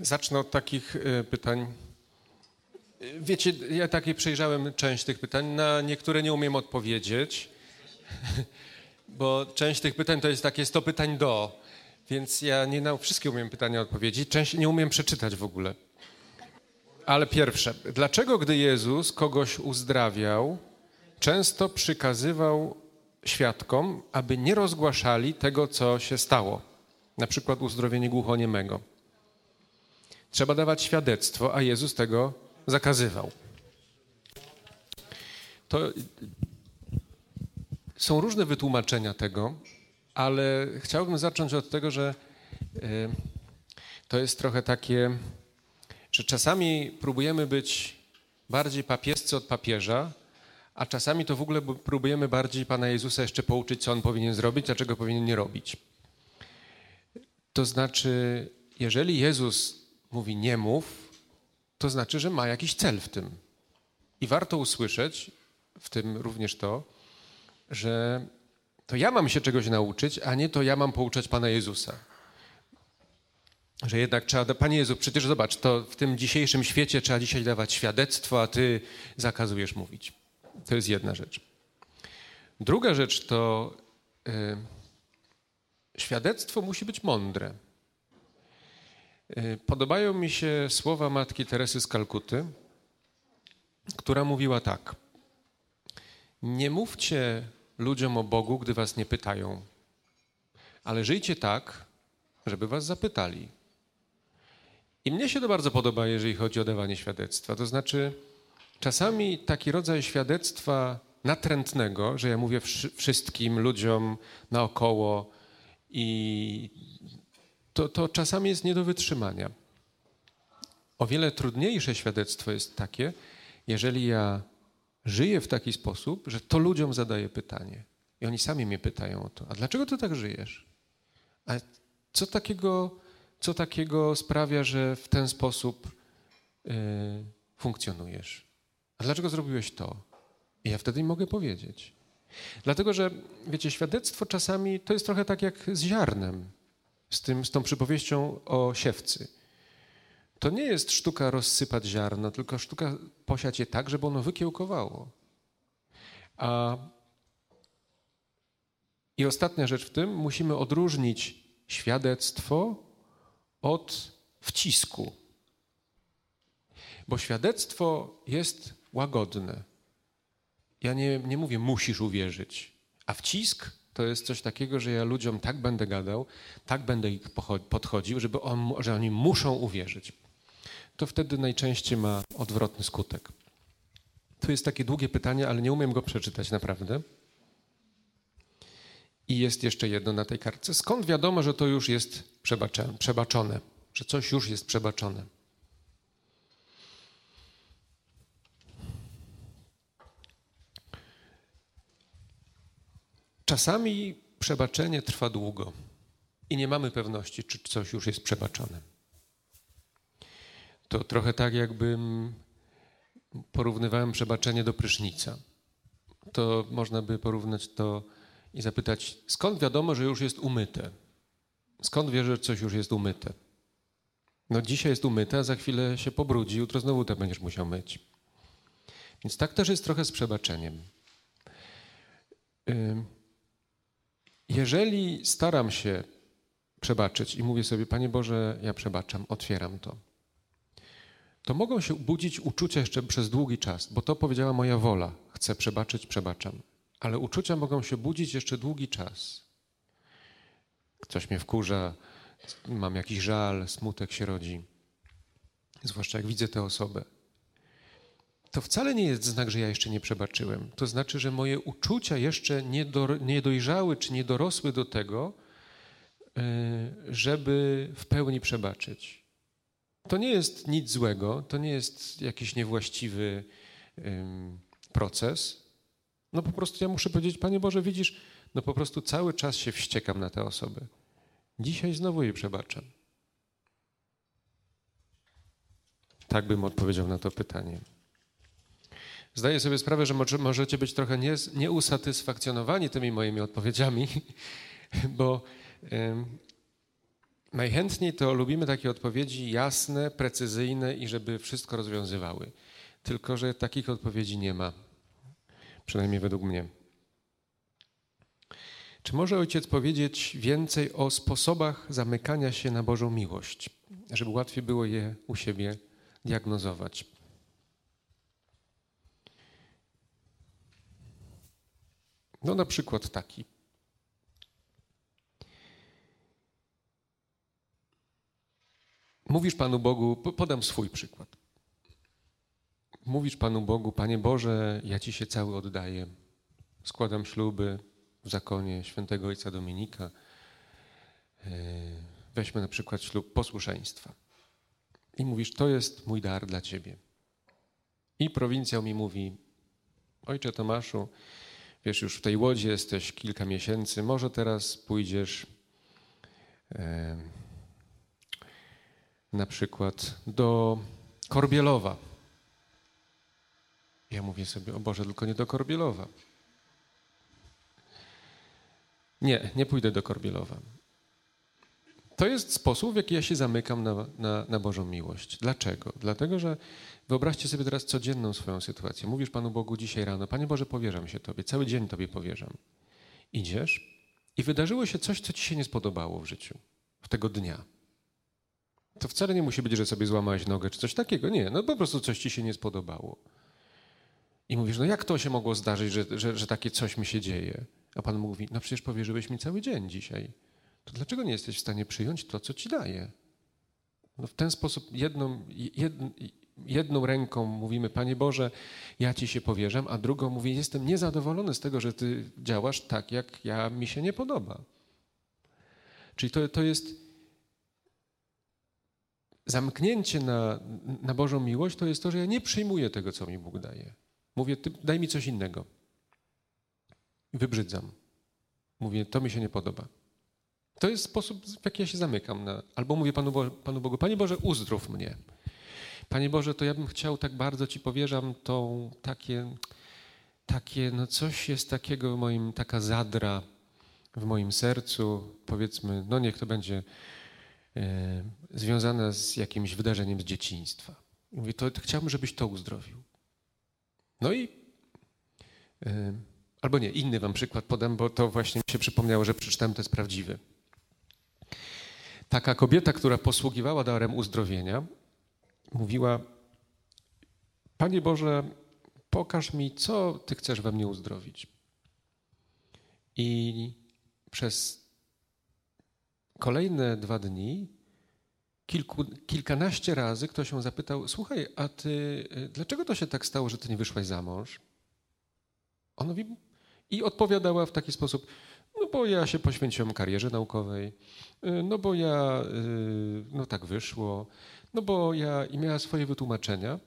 Zacznę od takich e, pytań. Wiecie, ja takie przejrzałem część tych pytań, na niektóre nie umiem odpowiedzieć, bo część tych pytań to jest takie 100 pytań do, więc ja nie na wszystkie umiem pytania odpowiedzieć, część nie umiem przeczytać w ogóle. Ale pierwsze, dlaczego gdy Jezus kogoś uzdrawiał, często przykazywał świadkom, aby nie rozgłaszali tego, co się stało? Na przykład uzdrowienie głuchoniemego. Trzeba dawać świadectwo, a Jezus tego zakazywał. To są różne wytłumaczenia tego, ale chciałbym zacząć od tego, że e, to jest trochę takie, że czasami próbujemy być bardziej papiescy od papieża, a czasami to w ogóle próbujemy bardziej Pana Jezusa jeszcze pouczyć, co On powinien zrobić, a czego powinien nie robić. To znaczy, jeżeli Jezus mówi nie mów, to znaczy, że ma jakiś cel w tym. I warto usłyszeć, w tym również to, że to ja mam się czegoś nauczyć, a nie to ja mam pouczać Pana Jezusa. Że jednak trzeba, Panie Jezu, przecież zobacz, to w tym dzisiejszym świecie trzeba dzisiaj dawać świadectwo, a Ty zakazujesz mówić. To jest jedna rzecz. Druga rzecz to yy, świadectwo musi być mądre. Yy, podobają mi się słowa matki Teresy z Kalkuty, która mówiła tak. Nie mówcie ludziom o Bogu, gdy was nie pytają, ale żyjcie tak, żeby was zapytali. I mnie się to bardzo podoba, jeżeli chodzi o dawanie świadectwa. To znaczy, czasami taki rodzaj świadectwa natrętnego, że ja mówię wszystkim ludziom naokoło i to, to czasami jest nie do wytrzymania. O wiele trudniejsze świadectwo jest takie, jeżeli ja żyję w taki sposób, że to ludziom zadaję pytanie. I oni sami mnie pytają o to, a dlaczego ty tak żyjesz? A co takiego, co takiego sprawia, że w ten sposób yy, funkcjonujesz? A dlaczego zrobiłeś to? I ja wtedy mogę powiedzieć. Dlatego, że wiecie, świadectwo czasami to jest trochę tak jak z ziarnem, z, tym, z tą przypowieścią o siewcy. To nie jest sztuka rozsypać ziarno, tylko sztuka posiać je tak, żeby ono wykiełkowało. A i ostatnia rzecz w tym, musimy odróżnić świadectwo od wcisku. Bo świadectwo jest łagodne. Ja nie, nie mówię, musisz uwierzyć. A wcisk to jest coś takiego, że ja ludziom tak będę gadał, tak będę ich podchodził, żeby on, że oni muszą uwierzyć to wtedy najczęściej ma odwrotny skutek. Tu jest takie długie pytanie, ale nie umiem go przeczytać naprawdę. I jest jeszcze jedno na tej kartce. Skąd wiadomo, że to już jest przebaczone, że coś już jest przebaczone? Czasami przebaczenie trwa długo i nie mamy pewności, czy coś już jest przebaczone. To trochę tak, jakbym porównywałem przebaczenie do prysznica. To można by porównać to i zapytać, skąd wiadomo, że już jest umyte? Skąd wiesz, że coś już jest umyte? No dzisiaj jest umyte, a za chwilę się pobrudzi, jutro znowu to będziesz musiał myć. Więc tak też jest trochę z przebaczeniem. Jeżeli staram się przebaczyć i mówię sobie, Panie Boże, ja przebaczam, otwieram to, to mogą się budzić uczucia jeszcze przez długi czas, bo to powiedziała moja wola. Chcę przebaczyć, przebaczam. Ale uczucia mogą się budzić jeszcze długi czas. Coś mnie wkurza, mam jakiś żal, smutek się rodzi. Zwłaszcza jak widzę tę osobę. To wcale nie jest znak, że ja jeszcze nie przebaczyłem. To znaczy, że moje uczucia jeszcze nie, do, nie dojrzały czy nie dorosły do tego, e, żeby w pełni przebaczyć. To nie jest nic złego, to nie jest jakiś niewłaściwy proces. No po prostu ja muszę powiedzieć, Panie Boże, widzisz, no po prostu cały czas się wściekam na tę osobę. Dzisiaj znowu jej przebaczam. Tak bym odpowiedział na to pytanie. Zdaję sobie sprawę, że możecie być trochę nieusatysfakcjonowani tymi moimi odpowiedziami, bo Najchętniej to lubimy takie odpowiedzi jasne, precyzyjne i żeby wszystko rozwiązywały. Tylko, że takich odpowiedzi nie ma, przynajmniej według mnie. Czy może ojciec powiedzieć więcej o sposobach zamykania się na Bożą miłość, żeby łatwiej było je u siebie diagnozować? No, na przykład taki. Mówisz Panu Bogu, podam swój przykład. Mówisz Panu Bogu, Panie Boże, ja Ci się cały oddaję. Składam śluby w zakonie świętego Ojca Dominika. E, weźmy na przykład ślub posłuszeństwa. I mówisz, to jest mój dar dla Ciebie. I prowincjał mi mówi, Ojcze Tomaszu, wiesz, już w tej łodzi jesteś kilka miesięcy, może teraz pójdziesz e, na przykład do Korbielowa. Ja mówię sobie, o Boże, tylko nie do Korbielowa. Nie, nie pójdę do Korbielowa. To jest sposób, w jaki ja się zamykam na, na, na, Bożą miłość. Dlaczego? Dlatego, że wyobraźcie sobie teraz codzienną swoją sytuację. Mówisz Panu Bogu dzisiaj rano, Panie Boże, powierzam się Tobie, cały dzień Tobie powierzam. Idziesz i wydarzyło się coś, co Ci się nie spodobało w życiu, w tego dnia. To wcale nie musi być, że sobie złamałeś nogę czy coś takiego. Nie, no po prostu coś Ci się nie spodobało. I mówisz, no jak to się mogło zdarzyć, że, że, że takie coś mi się dzieje? A Pan mówi, no przecież powierzyłeś mi cały dzień dzisiaj. To dlaczego nie jesteś w stanie przyjąć to, co Ci daje? No w ten sposób jedną, jed, jedną ręką mówimy, Panie Boże, ja Ci się powierzam, a drugą mówi, jestem niezadowolony z tego, że Ty działasz tak, jak ja mi się nie podoba. Czyli to, to jest zamknięcie na, na Bożą miłość, to jest to, że ja nie przyjmuję tego, co mi Bóg daje. Mówię, ty, daj mi coś innego. Wybrzydzam. Mówię, to mi się nie podoba. To jest sposób, w jaki ja się zamykam. Na, albo mówię Panu, Bo, Panu Bogu, Panie Boże, uzdrów mnie. Panie Boże, to ja bym chciał, tak bardzo Ci powierzam, tą takie, takie, no coś jest takiego w moim, taka zadra w moim sercu, powiedzmy, no niech to będzie e, związane z jakimś wydarzeniem z dzieciństwa. Mówię, to, to chciałbym, żebyś to uzdrowił. No i e, albo nie, inny wam przykład podam, bo to właśnie mi się przypomniało, że przeczytałem, to jest prawdziwy. Taka kobieta, która posługiwała darem uzdrowienia, mówiła: Panie Boże, pokaż mi, co Ty chcesz we mnie uzdrowić. I przez kolejne dwa dni kilku, kilkanaście razy ktoś ją zapytał: Słuchaj, a ty, dlaczego to się tak stało, że ty nie wyszłaś za mąż? On mówi, i odpowiadała w taki sposób: No bo ja się poświęciłem karierze naukowej, no bo ja, no tak wyszło, no bo ja i miała swoje wytłumaczenia,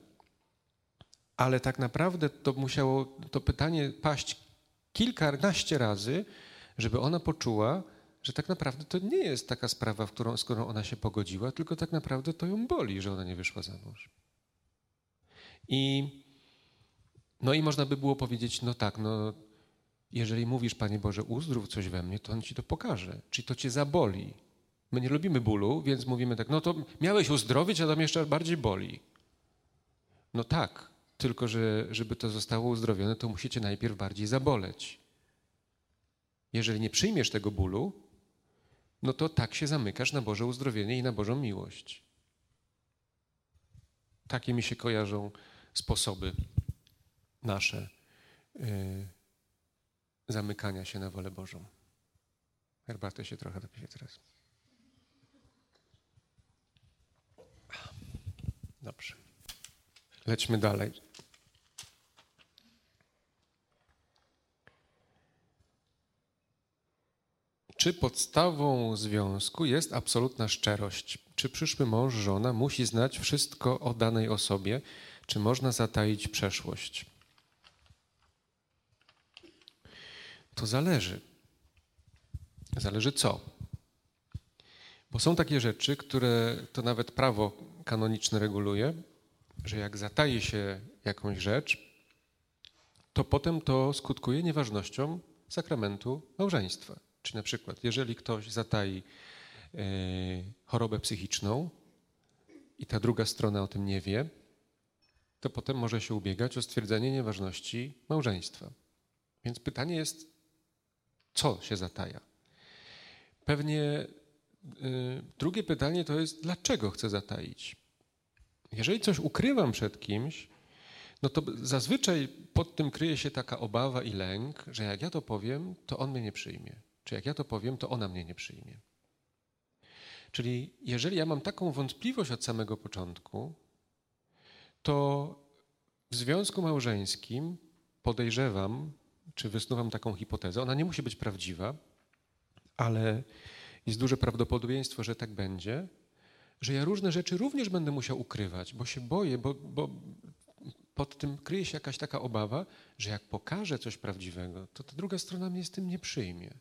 ale tak naprawdę to musiało to pytanie paść kilkanaście razy, żeby ona poczuła, że tak naprawdę to nie jest taka sprawa, w którą, z którą ona się pogodziła, tylko tak naprawdę to ją boli, że ona nie wyszła za mąż. I, no i można by było powiedzieć, no tak, no jeżeli mówisz, Panie Boże, uzdrów coś we mnie, to On Ci to pokaże. Czyli to Cię zaboli. My nie lubimy bólu, więc mówimy tak, no to miałeś uzdrowić, a tam jeszcze bardziej boli. No tak, tylko że żeby to zostało uzdrowione, to musicie najpierw bardziej zaboleć. Jeżeli nie przyjmiesz tego bólu, no to tak się zamykasz na Boże uzdrowienie i na Bożą miłość. Takie mi się kojarzą sposoby nasze yy, zamykania się na wolę Bożą. Herbatę się trochę dopiję teraz. Dobrze. Lećmy dalej. Czy podstawą związku jest absolutna szczerość? Czy przyszły mąż, żona musi znać wszystko o danej osobie? Czy można zataić przeszłość? To zależy. Zależy co? Bo są takie rzeczy, które to nawet prawo kanoniczne reguluje, że jak zataje się jakąś rzecz, to potem to skutkuje nieważnością sakramentu małżeństwa. Czyli na przykład, jeżeli ktoś zatai chorobę psychiczną i ta druga strona o tym nie wie, to potem może się ubiegać o stwierdzenie nieważności małżeństwa. Więc pytanie jest, co się zataja? Pewnie y, drugie pytanie to jest, dlaczego chcę zataić? Jeżeli coś ukrywam przed kimś, no to zazwyczaj pod tym kryje się taka obawa i lęk, że jak ja to powiem, to on mnie nie przyjmie. Czy jak ja to powiem, to ona mnie nie przyjmie. Czyli jeżeli ja mam taką wątpliwość od samego początku, to w związku małżeńskim podejrzewam, czy wysnuwam taką hipotezę, ona nie musi być prawdziwa, ale jest duże prawdopodobieństwo, że tak będzie, że ja różne rzeczy również będę musiał ukrywać, bo się boję, bo, bo pod tym kryje się jakaś taka obawa, że jak pokażę coś prawdziwego, to ta druga strona mnie z tym nie przyjmie.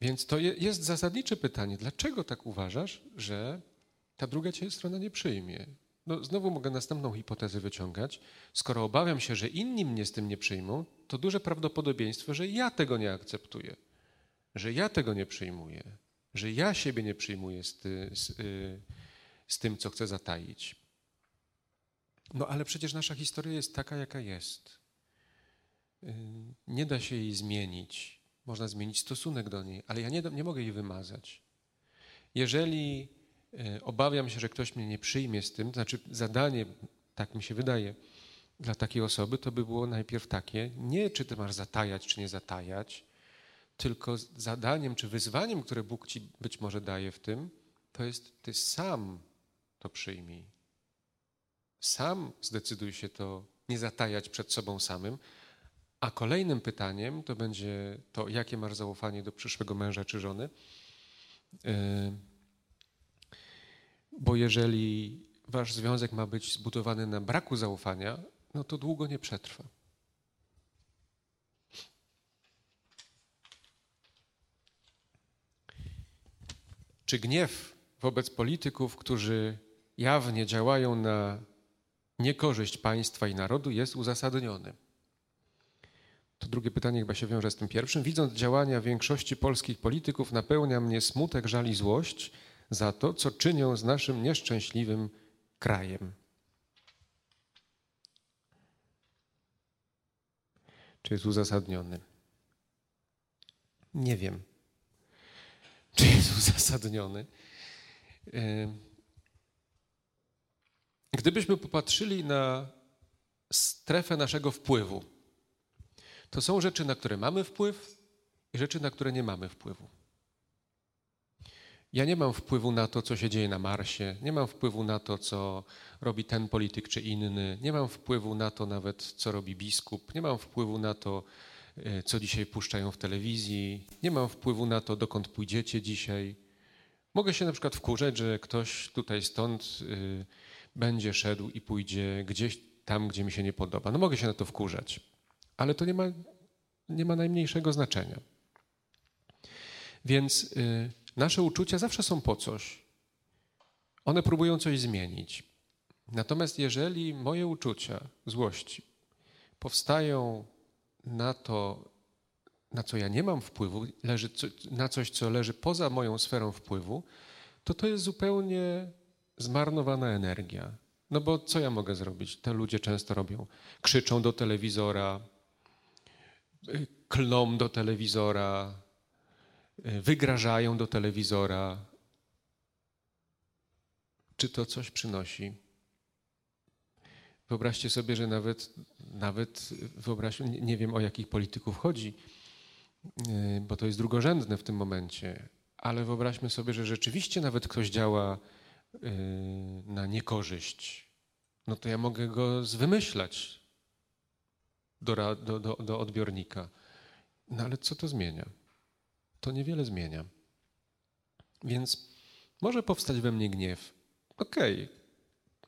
Więc to jest zasadnicze pytanie, dlaczego tak uważasz, że ta druga cię strona nie przyjmie? No, znowu mogę następną hipotezę wyciągać. Skoro obawiam się, że inni mnie z tym nie przyjmą, to duże prawdopodobieństwo, że ja tego nie akceptuję, że ja tego nie przyjmuję, że ja siebie nie przyjmuję z, ty, z, y, z tym, co chcę zataić. No ale przecież nasza historia jest taka, jaka jest. Y, nie da się jej zmienić. Można zmienić stosunek do niej, ale ja nie, nie mogę jej wymazać. Jeżeli obawiam się, że ktoś mnie nie przyjmie z tym, znaczy zadanie, tak mi się wydaje, dla takiej osoby, to by było najpierw takie, nie czy ty masz zatajać, czy nie zatajać, tylko zadaniem czy wyzwaniem, które Bóg ci być może daje w tym, to jest ty sam to przyjmij. Sam zdecyduj się to nie zatajać przed sobą samym. A kolejnym pytaniem to będzie to, jakie masz zaufanie do przyszłego męża czy żony. Yy, bo jeżeli wasz związek ma być zbudowany na braku zaufania, no to długo nie przetrwa. Czy gniew wobec polityków, którzy jawnie działają na niekorzyść państwa i narodu, jest uzasadniony? To drugie pytanie chyba się wiąże z tym pierwszym. Widząc działania większości polskich polityków, napełnia mnie smutek, żal i złość za to, co czynią z naszym nieszczęśliwym krajem. Czy jest uzasadniony? Nie wiem, czy jest uzasadniony. Gdybyśmy popatrzyli na strefę naszego wpływu, to są rzeczy, na które mamy wpływ i rzeczy, na które nie mamy wpływu. Ja nie mam wpływu na to, co się dzieje na Marsie, nie mam wpływu na to, co robi ten polityk czy inny, nie mam wpływu na to nawet, co robi biskup, nie mam wpływu na to, e, co dzisiaj puszczają w telewizji, nie mam wpływu na to, dokąd pójdziecie dzisiaj. Mogę się na przykład wkurzać, że ktoś tutaj stąd y, będzie szedł i pójdzie gdzieś tam, gdzie mi się nie podoba. No mogę się na to wkurzać, ale to nie ma, nie ma najmniejszego znaczenia. Więc y, nasze uczucia zawsze są po coś. One próbują coś zmienić. Natomiast jeżeli moje uczucia złości powstają na to, na co ja nie mam wpływu, leży, na coś, co leży poza moją sferą wpływu, to to jest zupełnie zmarnowana energia. No bo co ja mogę zrobić? Te ludzie często robią. Krzyczą do telewizora, klną do telewizora, wygrażają do telewizora. Czy to coś przynosi? Wyobraźcie sobie, że nawet, nawet wyobraź, nie wiem o jakich polityków chodzi, yy, bo to jest drugorzędne w tym momencie, ale wyobraźmy sobie, że rzeczywiście nawet ktoś działa yy, na niekorzyść. No to ja mogę go zwymyślać do, do, do, do odbiornika. No ale co to zmienia? To niewiele zmienia. Więc może powstać we mnie gniew. Okej, okay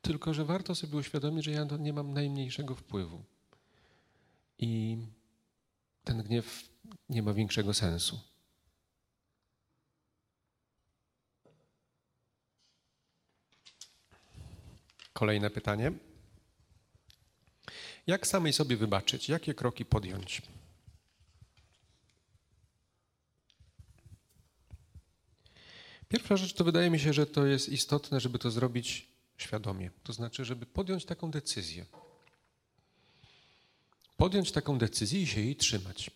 tylko, że warto sobie uświadomić, że ja nie mam najmniejszego wpływu. I ten gniew nie ma większego sensu. Kolejne pytanie. Jak samej sobie wybaczyć? Jakie kroki podjąć? Pierwsza rzecz to wydaje mi się, że to jest istotne, żeby to zrobić świadomie. To znaczy, żeby podjąć taką decyzję. Podjąć taką decyzję i się jej trzymać.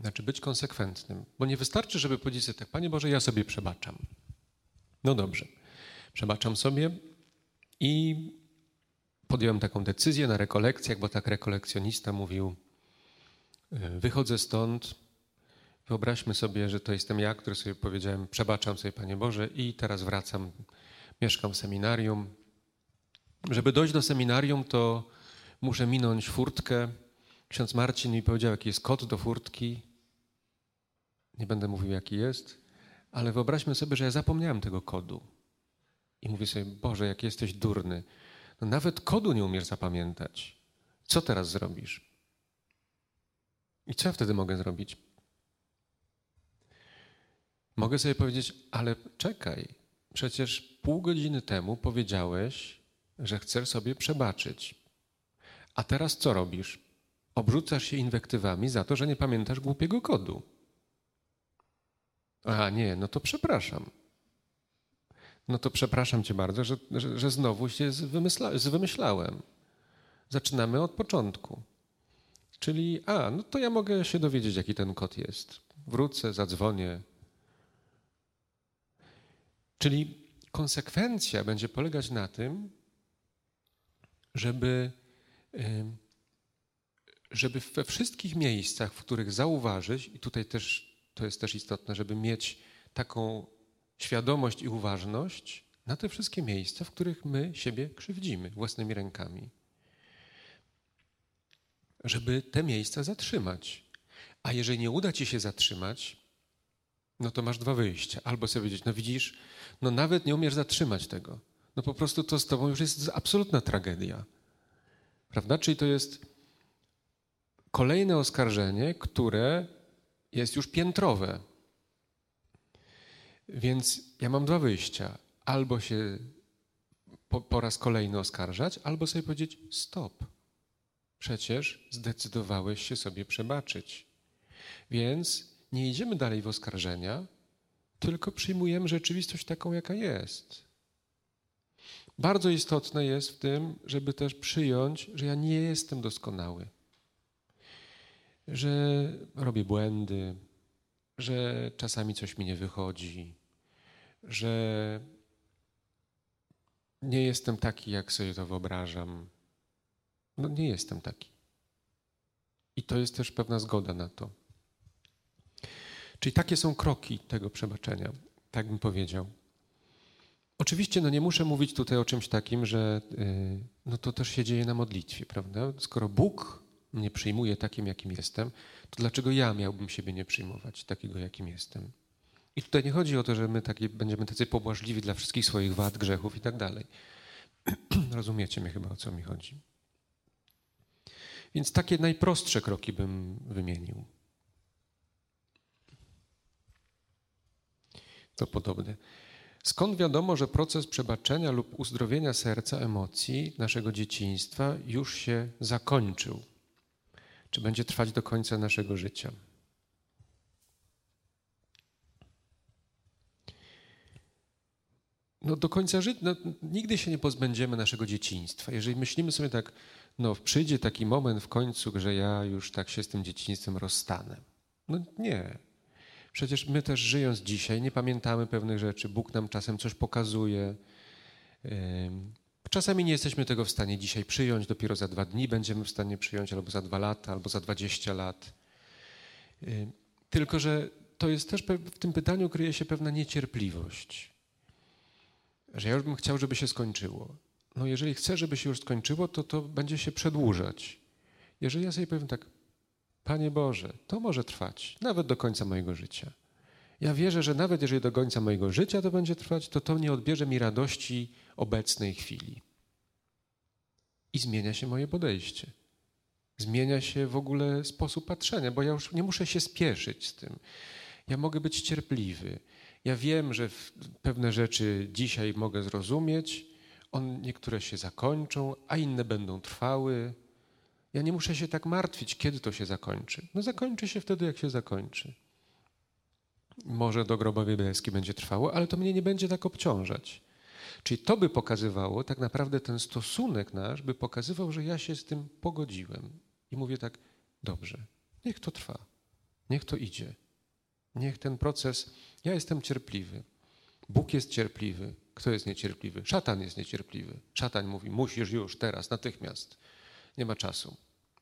Znaczy być konsekwentnym. Bo nie wystarczy, żeby powiedzieć sobie tak, Panie Boże, ja sobie przebaczam. No dobrze, przebaczam sobie i podjąłem taką decyzję na rekolekcjach, bo tak rekolekcjonista mówił, e, wychodzę stąd, wyobraźmy sobie, że to jestem ja, który sobie powiedziałem, przebaczam sobie Panie Boże i teraz wracam, mieszkam w seminarium. Żeby dojść do seminarium, to muszę minąć furtkę. Ksiądz Marcin mi powiedział, jaki jest kod do furtki. Nie będę mówił, jaki jest, ale wyobraźmy sobie, że ja zapomniałem tego kodu. I mówię sobie, Boże, jak jesteś durny. No nawet kodu nie umiesz zapamiętać. Co teraz zrobisz? I co ja wtedy mogę zrobić? Mogę sobie powiedzieć, ale czekaj, przecież pół godziny temu powiedziałeś, że chcesz sobie przebaczyć. A teraz co robisz? Obrzucasz się inwektywami za to, że nie pamiętasz głupiego kodu. A nie, no to przepraszam. No to przepraszam cię bardzo, że, że, że znowu się zwymyśla, zwymyślałem. Zaczynamy od początku. Czyli, a, no to ja mogę się dowiedzieć, jaki ten kod jest. Wrócę, zadzwonię. Czyli konsekwencja będzie polegać na tym, żeby, żeby we wszystkich miejscach, w których zauważyć, i tutaj też to jest też istotne, żeby mieć taką świadomość i uważność na te wszystkie miejsca, w których my siebie krzywdzimy własnymi rękami. Żeby te miejsca zatrzymać. A jeżeli nie uda ci się zatrzymać, no to masz dwa wyjścia. Albo sobie powiedzieć, no widzisz, no nawet nie umiesz zatrzymać tego. No po prostu to z tobą już jest absolutna tragedia. Prawda? Czyli to jest kolejne oskarżenie, które jest już piętrowe. Więc ja mam dwa wyjścia. Albo się po, po raz kolejny oskarżać, albo sobie powiedzieć stop. Przecież zdecydowałeś się sobie przebaczyć. Więc nie idziemy dalej w oskarżenia, tylko przyjmujemy rzeczywistość taką, jaka jest. Bardzo istotne jest w tym, żeby też przyjąć, że ja nie jestem doskonały, że robię błędy, że czasami coś mi nie wychodzi, że nie jestem taki, jak sobie to wyobrażam. No nie jestem taki. I to jest też pewna zgoda na to. Czyli takie są kroki tego przebaczenia, tak bym powiedział. Oczywiście no nie muszę mówić tutaj o czymś takim, że yy, no to też się dzieje na modlitwie, prawda? Skoro Bóg mnie przyjmuje takim, jakim jestem, to dlaczego ja miałbym siebie nie przyjmować takiego, jakim jestem? I tutaj nie chodzi o to, że my taki, będziemy tacy pobłażliwi dla wszystkich swoich wad, grzechów i tak dalej. Rozumiecie mnie chyba, o co mi chodzi. Więc takie najprostsze kroki bym wymienił. To podobne. Skąd wiadomo, że proces przebaczenia lub uzdrowienia serca, emocji naszego dzieciństwa już się zakończył? Czy będzie trwać do końca naszego życia? No do końca życia, no, nigdy się nie pozbędziemy naszego dzieciństwa. Jeżeli myślimy sobie tak, no przyjdzie taki moment w końcu, że ja już tak się z tym dzieciństwem rozstanę. No nie, Przecież my też żyjąc dzisiaj nie pamiętamy pewnych rzeczy. Bóg nam czasem coś pokazuje. Czasami nie jesteśmy tego w stanie dzisiaj przyjąć, dopiero za dwa dni będziemy w stanie przyjąć, albo za dwa lata, albo za dwadzieścia lat. Tylko, że to jest też w tym pytaniu kryje się pewna niecierpliwość. Że ja już bym chciał, żeby się skończyło. No jeżeli chcę, żeby się już skończyło, to to będzie się przedłużać. Jeżeli ja sobie powiem tak, Panie Boże, to może trwać nawet do końca mojego życia. Ja wierzę, że nawet jeżeli do końca mojego życia to będzie trwać, to to nie odbierze mi radości obecnej chwili. I zmienia się moje podejście. Zmienia się w ogóle sposób patrzenia, bo ja już nie muszę się spieszyć z tym. Ja mogę być cierpliwy. Ja wiem, że pewne rzeczy dzisiaj mogę zrozumieć, on, niektóre się zakończą, a inne będą trwały. Ja nie muszę się tak martwić, kiedy to się zakończy. No zakończy się wtedy, jak się zakończy. Może do grobowej deski będzie trwało, ale to mnie nie będzie tak obciążać. Czyli to by pokazywało, tak naprawdę ten stosunek nasz by pokazywał, że ja się z tym pogodziłem. I mówię tak, dobrze, niech to trwa, niech to idzie. Niech ten proces, ja jestem cierpliwy. Bóg jest cierpliwy. Kto jest niecierpliwy? Szatan jest niecierpliwy. Szatan mówi, musisz już, teraz, natychmiast. Nie ma czasu.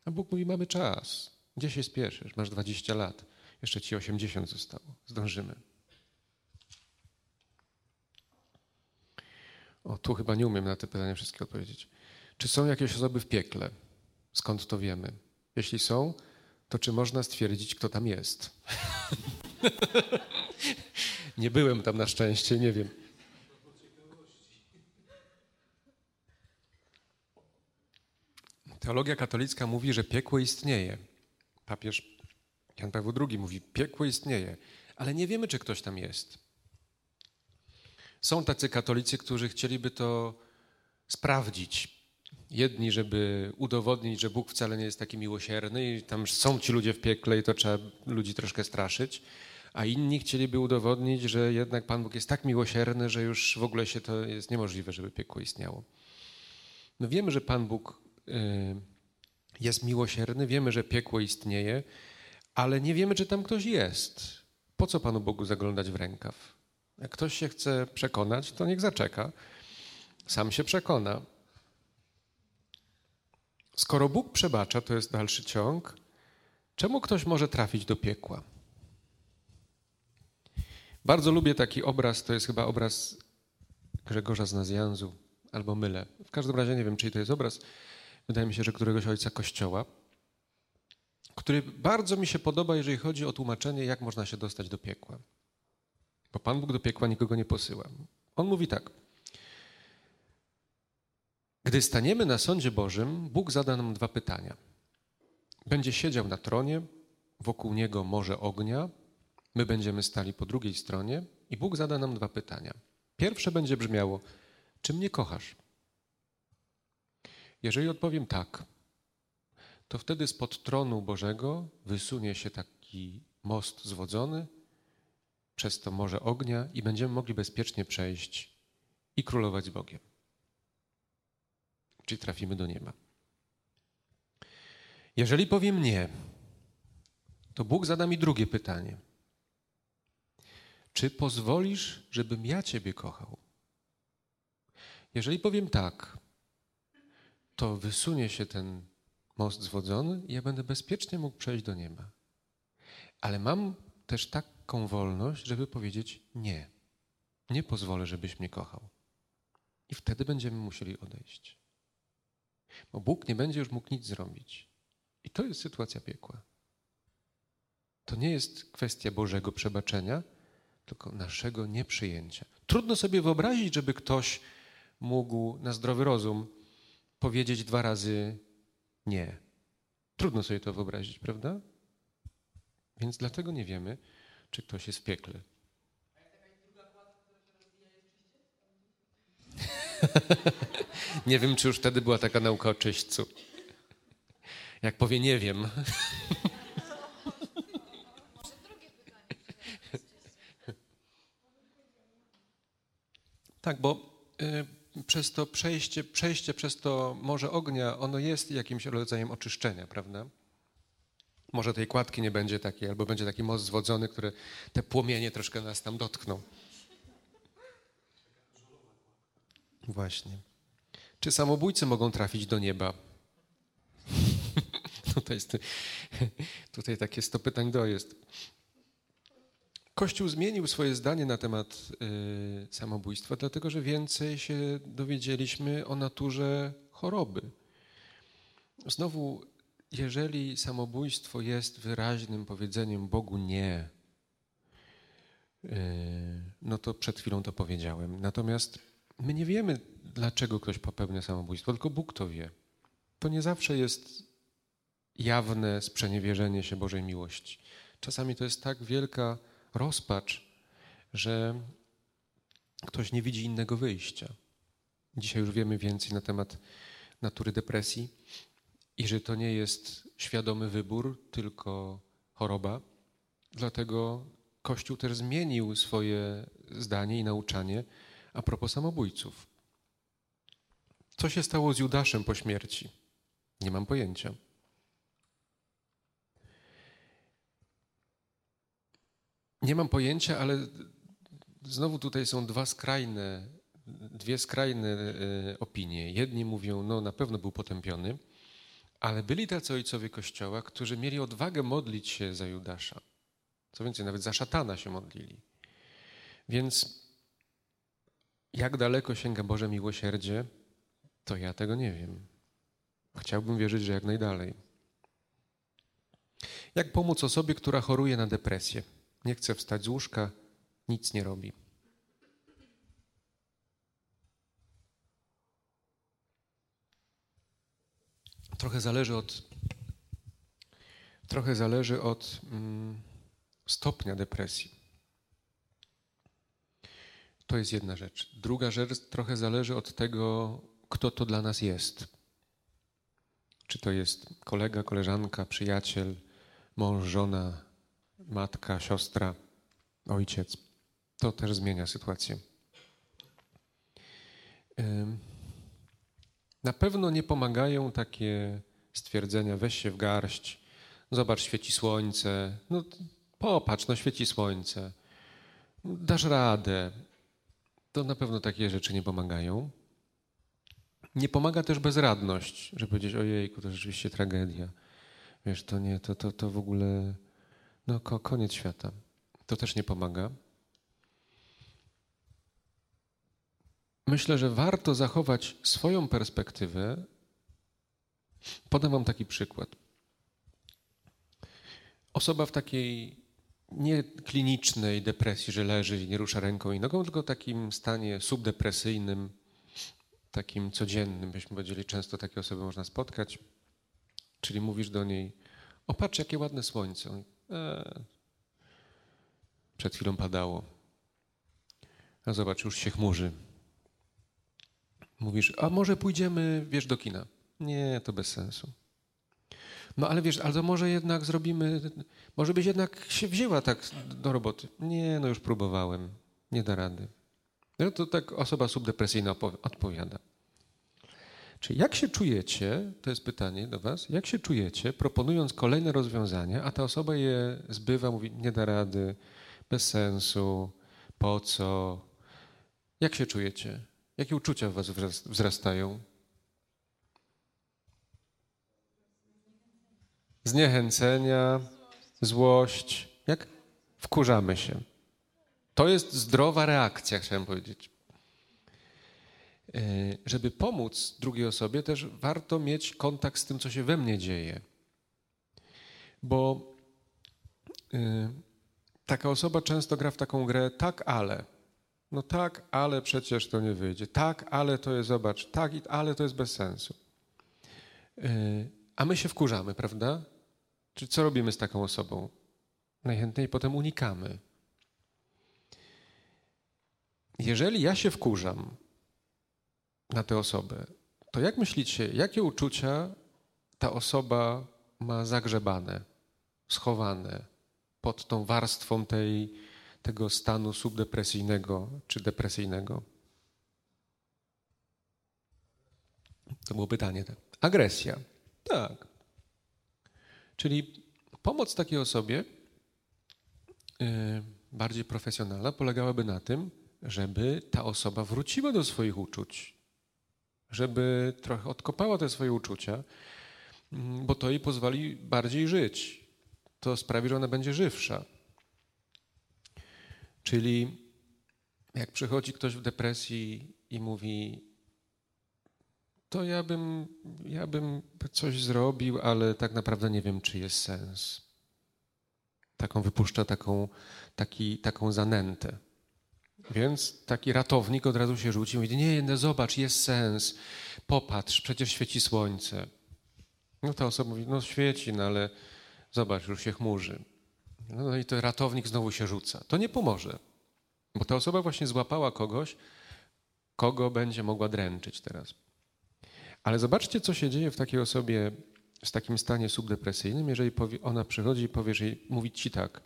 A Bóg mówi, mamy czas. Gdzie się spieszysz? Masz 20 lat. Jeszcze ci 80 zostało. Zdążymy. O, tu chyba nie umiem na te pytania wszystkie odpowiedzieć. Czy są jakieś osoby w piekle? Skąd to wiemy? Jeśli są, to czy można stwierdzić, kto tam jest? nie byłem tam na szczęście, nie wiem. Teologia katolicka mówi, że piekło istnieje. Papież Jan Paweł II mówi, piekło istnieje, ale nie wiemy, czy ktoś tam jest. Są tacy katolicy, którzy chcieliby to sprawdzić. Jedni, żeby udowodnić, że Bóg wcale nie jest taki miłosierny i tam są ci ludzie w piekle i to trzeba ludzi troszkę straszyć, a inni chcieliby udowodnić, że jednak Pan Bóg jest tak miłosierny, że już w ogóle się to jest niemożliwe, żeby piekło istniało. No wiemy, że Pan Bóg jest miłosierny, wiemy, że piekło istnieje, ale nie wiemy, czy tam ktoś jest. Po co Panu Bogu zaglądać w rękaw? Jak ktoś się chce przekonać, to niech zaczeka. Sam się przekona. Skoro Bóg przebacza, to jest dalszy ciąg, czemu ktoś może trafić do piekła? Bardzo lubię taki obraz, to jest chyba obraz Grzegorza z Nazjanzu, albo mylę. W każdym razie nie wiem, czyj to jest obraz. Wydaje mi się, że któregoś ojca kościoła, który bardzo mi się podoba, jeżeli chodzi o tłumaczenie, jak można się dostać do piekła. Bo Pan Bóg do piekła nikogo nie posyła. On mówi tak. Gdy staniemy na sądzie Bożym, Bóg zada nam dwa pytania. Będzie siedział na tronie, wokół niego morze ognia, my będziemy stali po drugiej stronie i Bóg zada nam dwa pytania. Pierwsze będzie brzmiało: Czy mnie kochasz? Jeżeli odpowiem tak, to wtedy spod tronu Bożego wysunie się taki most zwodzony przez to morze ognia i będziemy mogli bezpiecznie przejść i królować z Bogiem. Czyli trafimy do nieba. Jeżeli powiem nie, to Bóg zada mi drugie pytanie. Czy pozwolisz, żebym ja Ciebie kochał? Jeżeli powiem tak, to wysunie się ten most zwodzony i ja będę bezpiecznie mógł przejść do nieba. Ale mam też taką wolność, żeby powiedzieć nie. Nie pozwolę, żebyś mnie kochał. I wtedy będziemy musieli odejść. Bo Bóg nie będzie już mógł nic zrobić. I to jest sytuacja piekła. To nie jest kwestia Bożego przebaczenia, tylko naszego nieprzyjęcia. Trudno sobie wyobrazić, żeby ktoś mógł na zdrowy rozum powiedzieć dwa razy nie. Trudno sobie to wyobrazić, prawda? Więc dlatego nie wiemy, czy ktoś jest w piekle. nie wiem, czy już wtedy była taka nauka o czyśćcu. Jak powie nie wiem. tak, bo y, przez to przejście, przejście przez to morze ognia, ono jest jakimś rodzajem oczyszczenia, prawda? Może tej kładki nie będzie takiej, albo będzie taki most zwodzony, który te płomienie troszkę nas tam dotkną. Właśnie. Czy samobójcy mogą trafić do nieba? tutaj, jest, tutaj takie sto pytań dojest. Kościół zmienił swoje zdanie na temat y, samobójstwa, dlatego że więcej się dowiedzieliśmy o naturze choroby. Znowu jeżeli samobójstwo jest wyraźnym powiedzeniem Bogu nie, yy, no to przed chwilą to powiedziałem. Natomiast my nie wiemy, dlaczego ktoś popełnia samobójstwo, tylko Bóg to wie. To nie zawsze jest jawne sprzeniewierzenie się Bożej miłości. Czasami to jest tak wielka rozpacz, że ktoś nie widzi innego wyjścia. Dzisiaj już wiemy więcej na temat natury depresji i że to nie jest świadomy wybór, tylko choroba. Dlatego Kościół też zmienił swoje zdanie i nauczanie a propos samobójców. Co się stało z Judaszem po śmierci? Nie mam pojęcia. Nie mam pojęcia, ale znowu tutaj są dwa skrajne, dwie skrajne e, opinie. Jedni mówią, no na pewno był potępiony, ale byli tacy ojcowie Kościoła, którzy mieli odwagę modlić się za Judasza. Co więcej, nawet za szatana się modlili. Więc jak daleko sięga Boże miłosierdzie, to ja tego nie wiem. Chciałbym wierzyć, że jak najdalej. Jak pomóc osobie, która choruje na depresję? Nie chce wstać z łóżka, nic nie robi. Trochę zależy od, trochę zależy od mm, stopnia depresji. To jest jedna rzecz. Druga rzecz trochę zależy od tego, kto to dla nas jest. Czy to jest kolega, koleżanka, przyjaciel, mąż, żona, matka, siostra, ojciec. To też zmienia sytuację. Na pewno nie pomagają takie stwierdzenia, weź się w garść, zobacz, świeci słońce, no popatrz, no świeci słońce, dasz radę. To na pewno takie rzeczy nie pomagają. Nie pomaga też bezradność, żeby powiedzieć, ojejku, to rzeczywiście tragedia. Wiesz, to nie, to, to, to w ogóle, no koniec świata. To też nie pomaga. Myślę, że warto zachować swoją perspektywę. Podam Wam taki przykład. Osoba w takiej nie klinicznej depresji, że leży i nie rusza ręką i nogą, tylko takim stanie subdepresyjnym, takim codziennym, byśmy powiedzieli, często takie osoby można spotkać. Czyli mówisz do niej, o patrz jakie ładne słońce. E, przed chwilą padało. A zobacz, już się chmurzy. Mówisz, a może pójdziemy, wiesz, do kina? Nie, to bez sensu. No ale wiesz, ale to może jednak zrobimy, może byś jednak się wzięła tak do roboty. Nie, no już próbowałem, nie da rady. No to tak osoba subdepresyjna odpowiada. Czyli jak się czujecie, to jest pytanie do was, jak się czujecie, proponując kolejne rozwiązania, a ta osoba je zbywa, mówi, nie da rady, bez sensu, po co? Jak się czujecie? Jakie uczucia w was wzrastają? Zniechęcenia, złość. Jak? Wkurzamy się. To jest zdrowa reakcja, chciałem powiedzieć. E, żeby pomóc drugiej osobie, też warto mieć kontakt z tym, co się we mnie dzieje. Bo e, taka osoba często gra w taką grę tak, ale. No tak, ale przecież to nie wyjdzie. Tak, ale to jest, zobacz, tak, ale to jest bez sensu. E, a my się wkurzamy, prawda? Czy co robimy z taką osobą? Najchętniej potem unikamy. Jeżeli ja się wkurzam na tę osobę, to jak myślicie, jakie uczucia ta osoba ma zagrzebane, schowane pod tą warstwą tej, tego stanu subdepresyjnego czy depresyjnego? To było pytanie. Tak. Agresja. Tak. Czyli pomoc takiej osobie yy, bardziej profesjonalna polegałaby na tym, żeby ta osoba wróciła do swoich uczuć, żeby trochę odkopała te swoje uczucia, mm, bo to jej pozwoli bardziej żyć. To sprawi, że ona będzie żywsza. Czyli jak przychodzi ktoś w depresji i mówi, to ja bym, ja bym coś zrobił, ale tak naprawdę nie wiem, czy jest sens. Taką wypuszcza taką, taki, taką zanętę. Więc taki ratownik od razu się rzuci i mówi, nie, nie, zobacz, jest sens, popatrz, przecież świeci słońce. No ta osoba mówi, no świeci, no ale zobacz, już się chmurzy. No i to ratownik znowu się rzuca. To nie pomoże, bo ta osoba właśnie złapała kogoś, kogo będzie mogła dręczyć teraz. Ale zobaczcie, co się dzieje w takiej osobie w takim stanie subdepresyjnym, jeżeli ona przychodzi i powie, że mówi ci tak,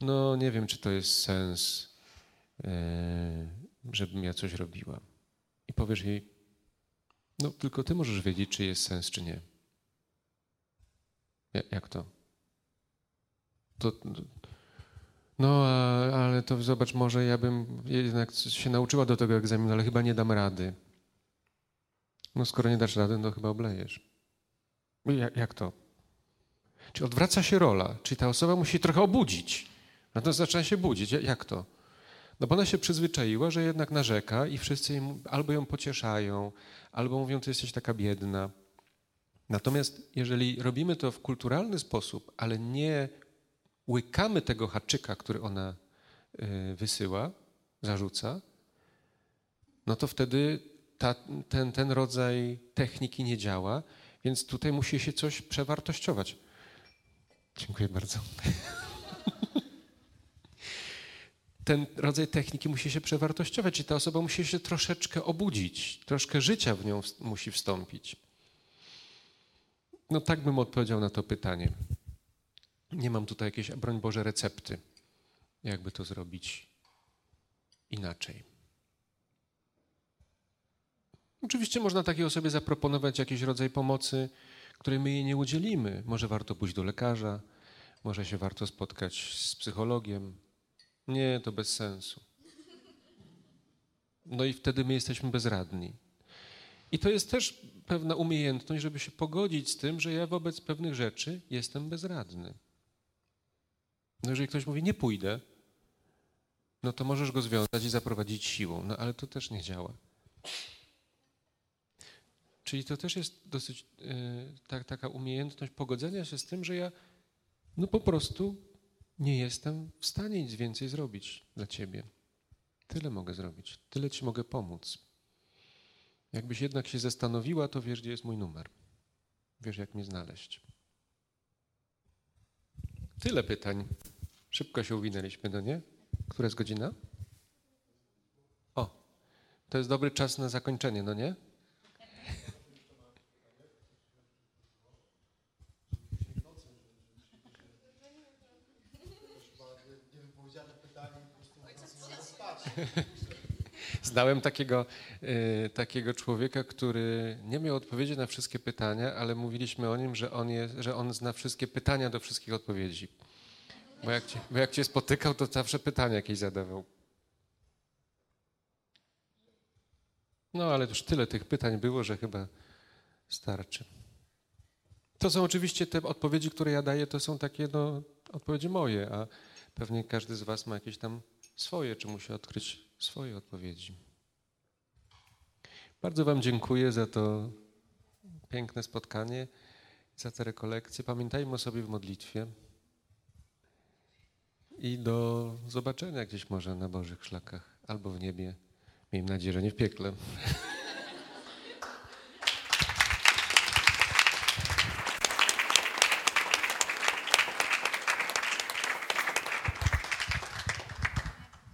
no nie wiem, czy to jest sens, żebym ja coś robiła. I powiesz jej, no tylko ty możesz wiedzieć, czy jest sens, czy nie. Jak to? To, no, ale to zobacz, może ja bym jednak się nauczyła do tego egzaminu, ale chyba nie dam rady. No skoro nie dasz rady, to chyba oblejesz. Jak, jak to? Czy odwraca się rola? Czy ta osoba musi trochę obudzić? No to zaczyna się budzić. Jak to? No bo ona się przyzwyczaiła, że jednak narzeka i wszyscy albo ją pocieszają, albo mówią, ty jesteś taka biedna. Natomiast jeżeli robimy to w kulturalny sposób, ale nie łykamy tego haczyka, który ona y, wysyła, zarzuca, no to wtedy ta, ten, ten rodzaj techniki nie działa, więc tutaj musi się coś przewartościować. Dziękuję bardzo. Ten rodzaj techniki musi się przewartościować i ta osoba musi się troszeczkę obudzić, troszkę życia w nią musi wstąpić. No tak bym odpowiedział na to pytanie. Nie mam tutaj jakiejś, broń Boże, recepty, jakby to zrobić inaczej. Oczywiście można takiej osobie zaproponować jakiś rodzaj pomocy, której my jej nie udzielimy. Może warto pójść do lekarza, może się warto spotkać z psychologiem. Nie, to bez sensu. No i wtedy my jesteśmy bezradni. I to jest też pewna umiejętność, żeby się pogodzić z tym, że ja wobec pewnych rzeczy jestem bezradny. No jeżeli ktoś mówi, nie pójdę, no to możesz go związać i zaprowadzić siłą. No ale to też nie działa. Czyli to też jest dosyć yy, tak, taka umiejętność pogodzenia się z tym, że ja no po prostu nie jestem w stanie nic więcej zrobić dla ciebie. Tyle mogę zrobić, tyle ci mogę pomóc. Jakbyś jednak się zastanowiła, to wiesz, gdzie jest mój numer. Wiesz, jak mnie znaleźć. Tyle pytań. Szybko się uwinęliśmy, no nie? Która jest godzina? O, to jest dobry czas na zakończenie, no nie? Znałem takiego, y, takiego człowieka, który nie miał odpowiedzi na wszystkie pytania, ale mówiliśmy o nim, że on, jest, że on zna wszystkie pytania do wszystkich odpowiedzi. Bo jak, cię, bo jak cię spotykał, to zawsze pytania jakieś zadawał. No ale już tyle tych pytań było, że chyba starczy. To są oczywiście te odpowiedzi, które ja daję, to są takie no, odpowiedzi moje, a pewnie każdy z Was ma jakieś tam swoje, czy musi odkryć swoje odpowiedzi. Bardzo Wam dziękuję za to piękne spotkanie, za te rekolekcje. Pamiętajmy o sobie w modlitwie i do zobaczenia gdzieś może na Bożych szlakach albo w niebie. Miejmy nadzieję, że nie w piekle.